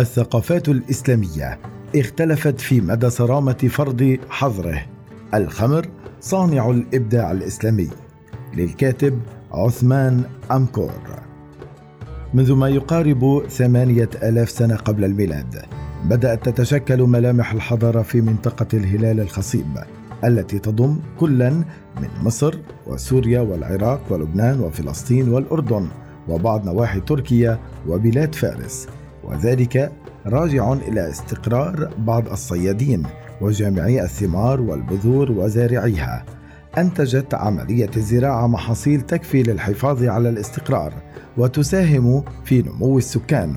الثقافات الإسلامية اختلفت في مدى صرامة فرض حظره. الخمر صانع الإبداع الإسلامي. للكاتب عثمان أمكور. منذ ما يقارب ثمانية ألاف سنة قبل الميلاد بدأت تتشكل ملامح الحضارة في منطقة الهلال الخصيب التي تضم كلا من مصر وسوريا والعراق ولبنان وفلسطين والأردن وبعض نواحي تركيا وبلاد فارس. وذلك راجع إلى استقرار بعض الصيادين وجامعي الثمار والبذور وزارعيها. أنتجت عملية الزراعة محاصيل تكفي للحفاظ على الاستقرار وتساهم في نمو السكان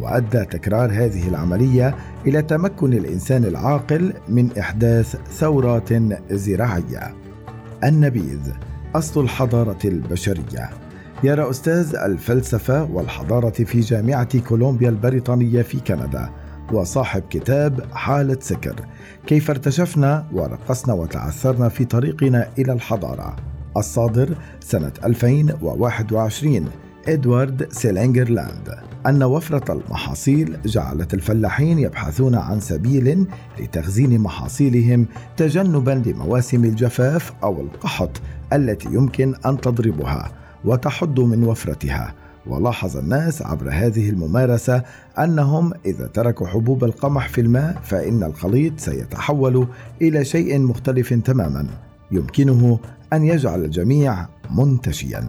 وأدى تكرار هذه العملية إلى تمكن الإنسان العاقل من إحداث ثورات زراعية. النبيذ أصل الحضارة البشرية. يرى أستاذ الفلسفة والحضارة في جامعة كولومبيا البريطانية في كندا وصاحب كتاب حالة سكر. كيف ارتشفنا ورقصنا وتعثرنا في طريقنا إلى الحضارة. الصادر سنة 2021 إدوارد سيلينجرلاند. أن وفرة المحاصيل جعلت الفلاحين يبحثون عن سبيل لتخزين محاصيلهم تجنبا لمواسم الجفاف أو القحط التي يمكن أن تضربها. وتحد من وفرتها. ولاحظ الناس عبر هذه الممارسة أنهم إذا تركوا حبوب القمح في الماء فإن الخليط سيتحول إلى شيء مختلف تماما يمكنه أن يجعل الجميع منتشيا.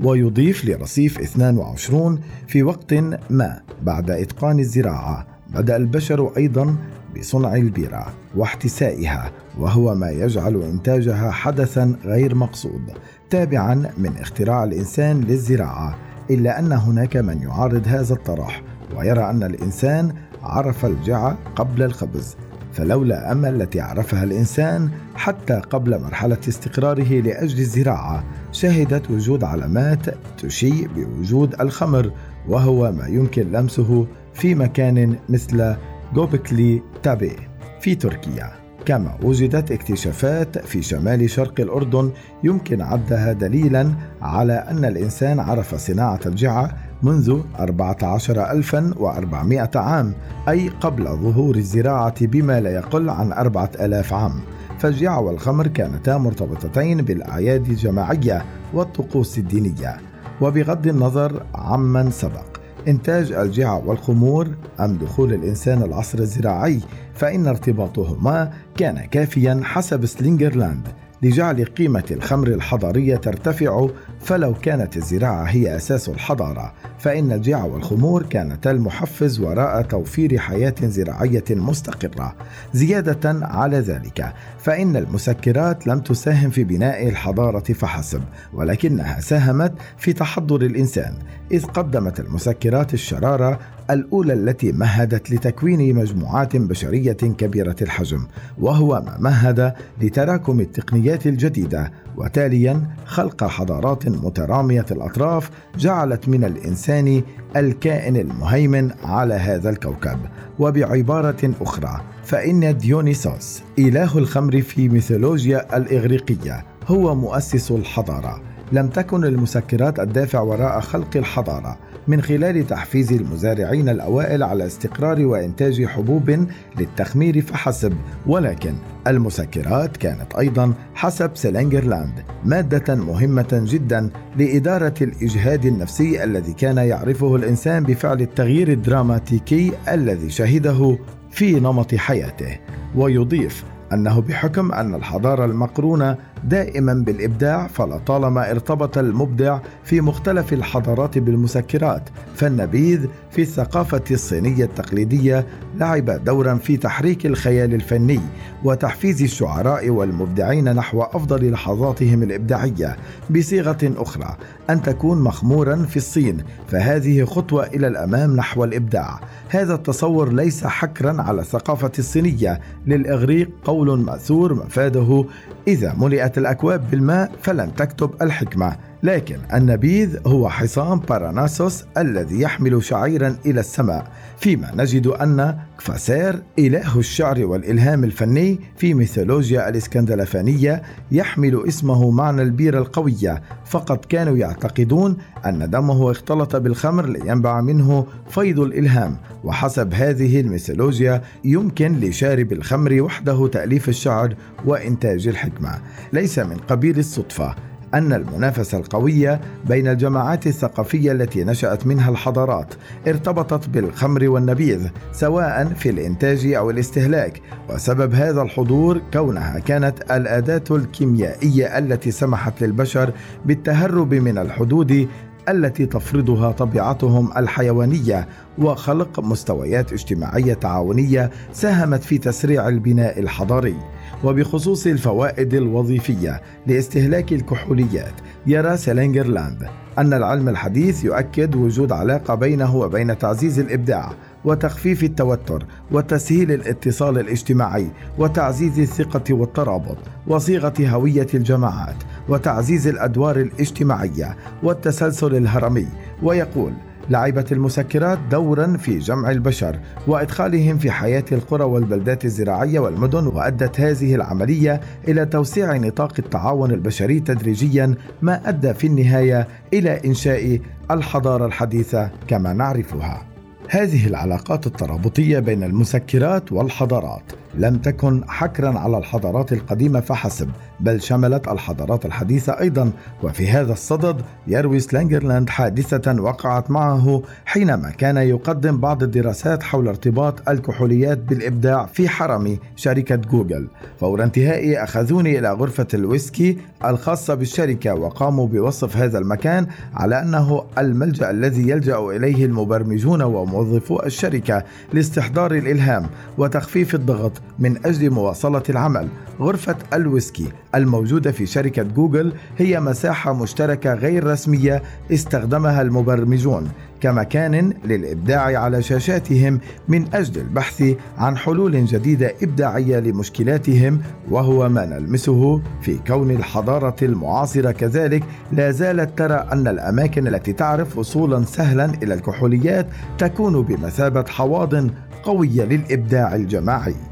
ويضيف لرصيف 22 في وقت ما بعد إتقان الزراعة. بدأ البشر أيضا بصنع البيرة واحتسائها وهو ما يجعل إنتاجها حدثا غير مقصود تابعا من اختراع الإنسان للزراعة إلا أن هناك من يعارض هذا الطرح ويرى أن الإنسان عرف الجع قبل الخبز فلولا أما التي عرفها الإنسان حتى قبل مرحلة استقراره لأجل الزراعة شهدت وجود علامات تشيء بوجود الخمر وهو ما يمكن لمسه في مكان مثل جوبكلي تابي في تركيا. كما وجدت اكتشافات في شمال شرق الأردن يمكن عدها دليلا على أن الإنسان عرف صناعة الجعة منذ 14400 عام أي قبل ظهور الزراعة بما لا يقل عن 4000 عام. فالجعة والخمر كانتا مرتبطتين بالأعياد الجماعية والطقوس الدينية. وبغض النظر عمن سبق إنتاج الجعة والخمور أم دخول الإنسان العصر الزراعي؟ فإن ارتباطهما كان كافيا حسب سلينجرلاند. لجعل قيمة الخمر الحضارية ترتفع فلو كانت الزراعة هي أساس الحضارة فإن الجعة والخمور كانتا المحفز وراء توفير حياة زراعية مستقرة. زيادة على ذلك فإن المسكرات لم تساهم في بناء الحضارة فحسب ولكنها ساهمت في تحضر الإنسان إذ قدمت المسكرات الشرارة الأولى التي مهدت لتكوين مجموعات بشرية كبيرة الحجم وهو ما مهد لتراكم التقنيات الجديدة. وتاليا خلق حضارات مترامية الأطراف جعلت من الإنسان الكائن المهيمن على هذا الكوكب. وبعبارة أخرى فإن ديونيسوس إله الخمر في ميثولوجيا الإغريقية هو مؤسس الحضارة. لم تكن المسكرات الدافع وراء خلق الحضارة. من خلال تحفيز المزارعين الأوائل على استقرار وإنتاج حبوب للتخمير فحسب. ولكن المسكرات كانت أيضا حسب سلينجرلاند مادة مهمة جدا لإدارة الإجهاد النفسي الذي كان يعرفه الإنسان بفعل التغيير الدراماتيكي الذي شهده في نمط حياته. ويضيف أنه بحكم أن الحضارة المقرونة دائما بالإبداع فلطالما ارتبط المبدع في مختلف الحضارات بالمسكرات فالنبيذ في الثقافة الصينية التقليدية لعب دورا في تحريك الخيال الفني وتحفيز الشعراء والمبدعين نحو أفضل لحظاتهم الإبداعية. بصيغة أخرى أن تكون مخمورا في الصين فهذه خطوة إلى الأمام نحو الإبداع. هذا التصور ليس حكرا على الثقافة الصينية للإغريق قول مأثور مفاده إذا ملئت الأكواب بالماء فلن تكتب الحكمة. لكن النبيذ هو حصان باراناسوس الذي يحمل شعيرا إلى السماء فيما نجد أن كفاسير إله الشعر والإلهام الفني في ميثولوجيا الإسكندلفانية يحمل اسمه معنى البيرة القوية فقد كانوا يعتقدون أن دمه اختلط بالخمر لينبع منه فيض الإلهام وحسب هذه الميثولوجيا يمكن لشارب الخمر وحده تأليف الشعر وإنتاج الحكمة. ليس من قبيل الصدفة أن المنافسة القوية بين الجماعات الثقافية التي نشأت منها الحضارات ارتبطت بالخمر والنبيذ سواء في الإنتاج أو الاستهلاك. وسبب هذا الحضور كونها كانت الأداة الكيميائية التي سمحت للبشر بالتهرب من الحدود التي تفرضها طبيعتهم الحيوانية وخلق مستويات اجتماعية تعاونية ساهمت في تسريع البناء الحضاري. وبخصوص الفوائد الوظيفية لاستهلاك الكحوليات يرى سيلينجرلاند أن العلم الحديث يؤكد وجود علاقة بينه وبين تعزيز الإبداع وتخفيف التوتر وتسهيل الاتصال الاجتماعي وتعزيز الثقة والترابط وصيغة هوية الجماعات. وتعزيز الأدوار الاجتماعية والتسلسل الهرمي ويقول لعبت المسكرات دورا في جمع البشر وإدخالهم في حياة القرى والبلدات الزراعية والمدن وأدت هذه العملية إلى توسيع نطاق التعاون البشري تدريجيا ما أدى في النهاية إلى إنشاء الحضارة الحديثة كما نعرفها. هذه العلاقات الترابطية بين المسكرات والحضارات. لم تكن حكرا على الحضارات القديمة فحسب بل شملت الحضارات الحديثة أيضا. وفي هذا الصدد يروي سلانجرلاند حادثة وقعت معه حينما كان يقدم بعض الدراسات حول ارتباط الكحوليات بالإبداع في حرم شركة جوجل. فور انتهائي أخذوني إلى غرفة الويسكي الخاصة بالشركة وقاموا بوصف هذا المكان على أنه الملجأ الذي يلجأ إليه المبرمجون وموظفو الشركة لاستحضار الإلهام وتخفيف الضغط. من أجل مواصلة العمل. غرفة الويسكي الموجودة في شركة جوجل هي مساحة مشتركة غير رسمية استخدمها المبرمجون كمكان للإبداع على شاشاتهم من أجل البحث عن حلول جديدة إبداعية لمشكلاتهم وهو ما نلمسه في كون الحضارة المعاصرة كذلك. لا زالت ترى أن الأماكن التي تعرف وصولا سهلا إلى الكحوليات تكون بمثابة حواضن قوية للإبداع الجماعي.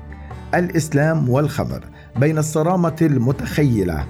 الإسلام والخمر بين الصرامة المتخيلة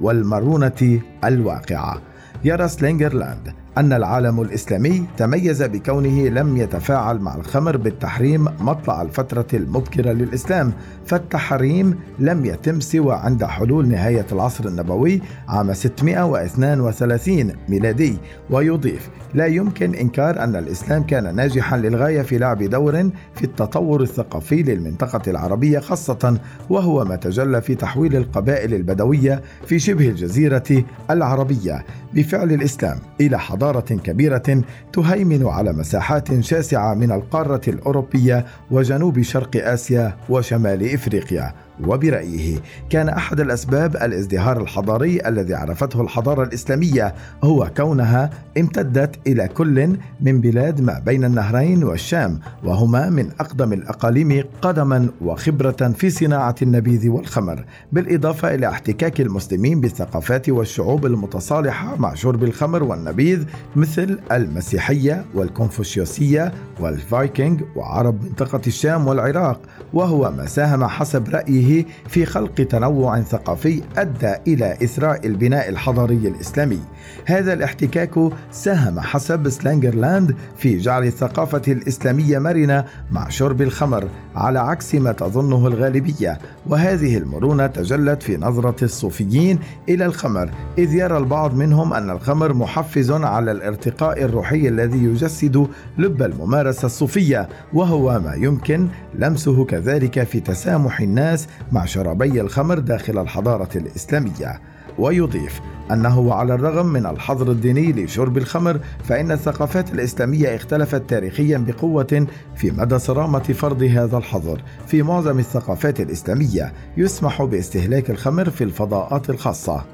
والمرونة الواقعة. يرى سلينجرلاند أن العالم الإسلامي تميز بكونه لم يتفاعل مع الخمر بالتحريم مطلع الفترة المبكرة للإسلام فالتحريم لم يتم سوى عند حلول نهاية العصر النبوي عام 632 ميلادي. ويضيف لا يمكن إنكار أن الإسلام كان ناجحا للغاية في لعب دور في التطور الثقافي للمنطقة العربية خاصة وهو ما تجلى في تحويل القبائل البدوية في شبه الجزيرة العربية. بفعل الإسلام إلى حضارة كبيرة تهيمن على مساحات شاسعة من القارة الأوروبية وجنوب شرق آسيا وشمال إفريقيا. وبرأيه كان أحد الأسباب الازدهار الحضاري الذي عرفته الحضارة الإسلامية هو كونها امتدت إلى كل من بلاد ما بين النهرين والشام وهما من أقدم الأقاليم قدما وخبرة في صناعة النبيذ والخمر بالإضافة إلى احتكاك المسلمين بالثقافات والشعوب المتصالحة مع شرب الخمر والنبيذ مثل المسيحية والكونفوشيوسية والفايكنج وعرب منطقة الشام والعراق وهو ما ساهم حسب رأيه به في خلق تنوع ثقافي أدى إلى اثراء البناء الحضاري الإسلامي. هذا الاحتكاك ساهم حسب سلانجرلاند في جعل الثقافة الإسلامية مرنة مع شرب الخمر على عكس ما تظنه الغالبية، وهذه المرونة تجلت في نظرة الصوفيين إلى الخمر، إذ يرى البعض منهم أن الخمر محفز على الارتقاء الروحي الذي يجسد لب الممارسة الصوفية، وهو ما يمكن لمسه كذلك في تسامح الناس مع شرابي الخمر داخل الحضارة الإسلامية ويضيف أنه على الرغم من الحظر الديني لشرب الخمر فإن الثقافات الإسلامية اختلفت تاريخيا بقوة في مدى صرامة فرض هذا الحظر. في معظم الثقافات الإسلامية يسمح باستهلاك الخمر في الفضاءات الخاصة.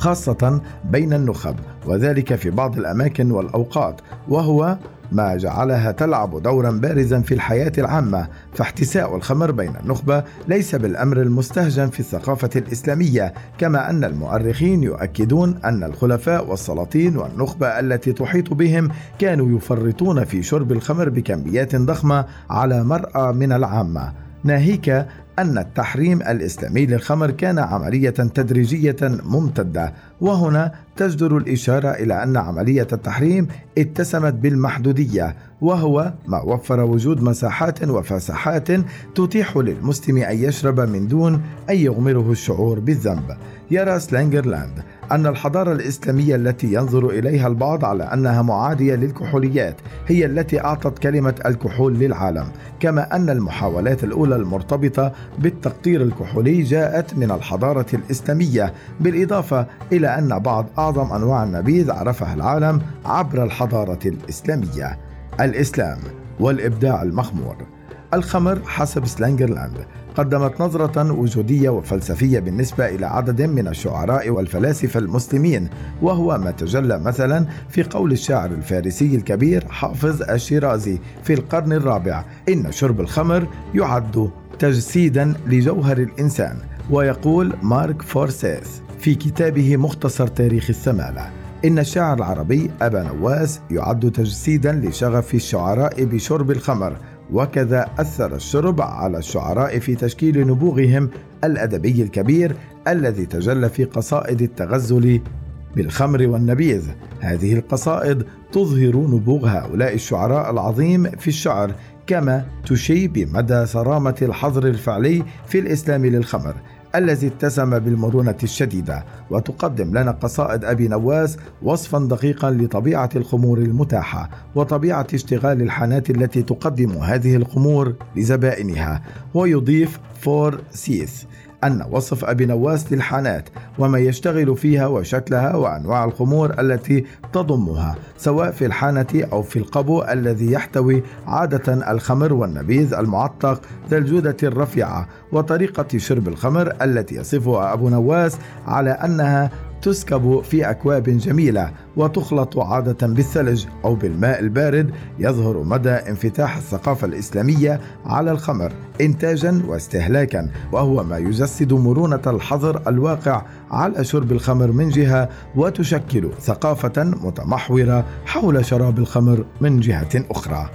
خاصة بين النخب وذلك في بعض الأماكن والأوقات وهو ما جعلها تلعب دورا بارزا في الحياة العامة فاحتساء الخمر بين النخبة ليس بالأمر المستهجن في الثقافة الإسلامية كما أن المؤرخين يؤكدون أن الخلفاء والسلاطين والنخبة التي تحيط بهم كانوا يفرطون في شرب الخمر بكميات ضخمة على مرأى من العامة. ناهيك أن التحريم الإسلامي للخمر كان عملية تدريجية ممتدة وهنا تجدر الإشارة إلى أن عملية التحريم اتسمت بالمحدودية وهو ما وفر وجود مساحات وفساحات تتيح للمسلم أن يشرب من دون أن يغمره الشعور بالذنب. يرى سلانجرلاند أن الحضارة الإسلامية التي ينظر إليها البعض على أنها معادية للكحوليات هي التي أعطت كلمة الكحول للعالم كما أن المحاولات الأولى المرتبطة بالتقطير الكحولي جاءت من الحضارة الإسلامية بالإضافة إلى أن بعض أعظم أنواع النبيذ عرفها العالم عبر الحضارة الإسلامية. الإسلام والإبداع المخمور. الخمر حسب سلانجرلاند قدمت نظرة وجودية وفلسفية بالنسبة إلى عدد من الشعراء والفلاسفة المسلمين وهو ما تجلى مثلا في قول الشاعر الفارسي الكبير حافظ الشيرازي في القرن الرابع إن شرب الخمر يعد تجسيدا لجوهر الإنسان ويقول مارك فورسيث في كتابه مختصر تاريخ السمالة إن الشاعر العربي أبا نواس يعد تجسيدا لشغف الشعراء بشرب الخمر وكذا أثر الشرب على الشعراء في تشكيل نبوغهم الأدبي الكبير الذي تجلى في قصائد التغزل بالخمر والنبيذ. هذه القصائد تظهر نبوغ هؤلاء الشعراء العظيم في الشعر كما تشي بمدى صرامة الحظر الفعلي في الإسلام للخمر. الذي اتسم بالمرونة الشديدة وتقدم لنا قصائد أبي نواس وصفا دقيقا لطبيعة الخمور المتاحة وطبيعة اشتغال الحانات التي تقدم هذه الخمور لزبائنها. ويضيف فورسيث. أن وصف أبي نواس للحانات وما يشتغل فيها وشكلها وأنواع الخمور التي تضمها سواء في الحانة أو في القبو الذي يحتوي عادة الخمر والنبيذ المعتق ذا الجودة الرفيعة وطريقة شرب الخمر التي يصفها أبو نواس على أنها تسكب في أكواب جميلة وتخلط عادة بالثلج أو بالماء البارد يظهر مدى انفتاح الثقافة الإسلامية على الخمر إنتاجا واستهلاكا وهو ما يجسد مرونة الحظر الواقع على شرب الخمر من جهة وتشكل ثقافة متمحورة حول شراب الخمر من جهة أخرى.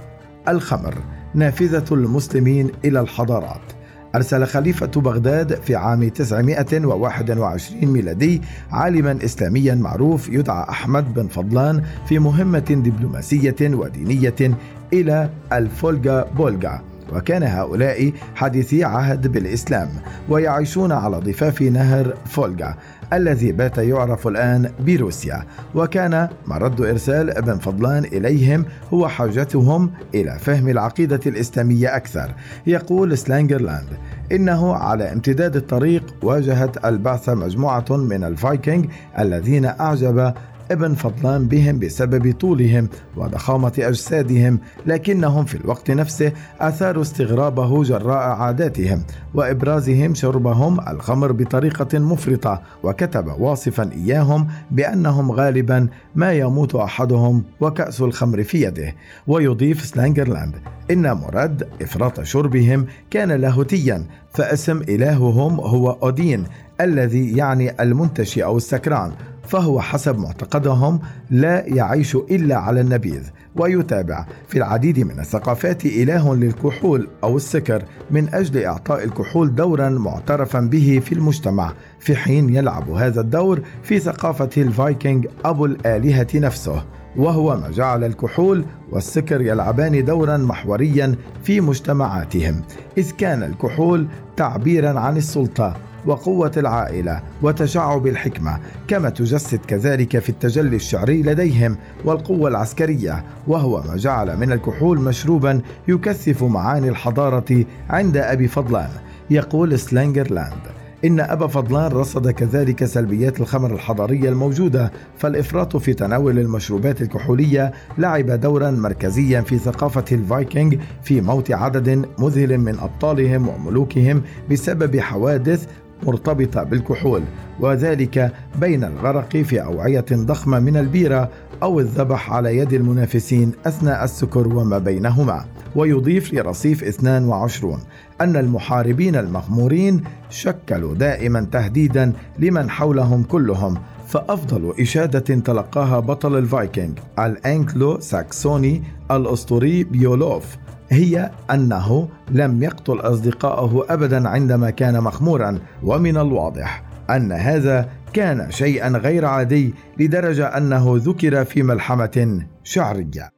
الخمر نافذة المسلمين إلى الحضارات. أرسل خليفة بغداد في عام 921 ميلادي عالما إسلاميا معروف يدعى أحمد بن فضلان في مهمة دبلوماسية ودينية إلى الفولجا بولغار وكان هؤلاء حديثي عهد بالإسلام ويعيشون على ضفاف نهر فولجا الذي بات يعرف الآن بروسيا. وكان مرد إرسال ابن فضلان إليهم هو حاجتهم إلى فهم العقيدة الإسلامية أكثر. يقول سلانجرلاند إنه على امتداد الطريق واجهت البعثة مجموعة من الفايكنج الذين أعجب ابن فضلان بهم بسبب طولهم وضخامة أجسادهم لكنهم في الوقت نفسه أثاروا استغرابه جراء عاداتهم وإبرازهم شربهم الخمر بطريقة مفرطة وكتب واصفا إياهم بأنهم غالبا ما يموت أحدهم وكأس الخمر في يده. ويضيف سلانجرلاند إن مراد إفراط شربهم كان لاهوتيا فاسم إلههم هو أودين الذي يعني المنتشي أو السكران. فهو حسب معتقدهم لا يعيش إلا على النبيذ ويتابع في العديد من الثقافات إله للكحول أو السكر من أجل إعطاء الكحول دورا معترفا به في المجتمع في حين يلعب هذا الدور في ثقافة الفايكنج أبو الآلهة نفسه وهو ما جعل الكحول والسكر يلعبان دورا محوريا في مجتمعاتهم إذ كان الكحول تعبيرا عن السلطة وقوة العائلة وتشعب الحكمة كما تجسد كذلك في التجلي الشعري لديهم والقوة العسكرية وهو ما جعل من الكحول مشروبا يكثف معاني الحضارة عند أبي فضلان. يقول سلانجرلاند إن أبا فضلان رصد كذلك سلبيات الخمر الحضارية الموجودة فالإفراط في تناول المشروبات الكحولية لعب دورا مركزيا في ثقافة الفايكنج في موت عدد مذهل من أبطالهم وملوكهم بسبب حوادث مرتبطة بالكحول وذلك بين الغرق في أوعية ضخمة من البيرة أو الذبح على يد المنافسين أثناء السكر وما بينهما. ويضيف لرصيف 22 أن المحاربين المغمورين شكلوا دائما تهديدا لمن حولهم كلهم فأفضل إشادة تلقاها بطل الفايكنج الأنكلو ساكسوني الأسطوري بيولوف. هي أنه لم يقتل أصدقائه أبدا عندما كان مخمورا ومن الواضح أن هذا كان شيئا غير عادي لدرجة أنه ذكر في ملحمة شعرية.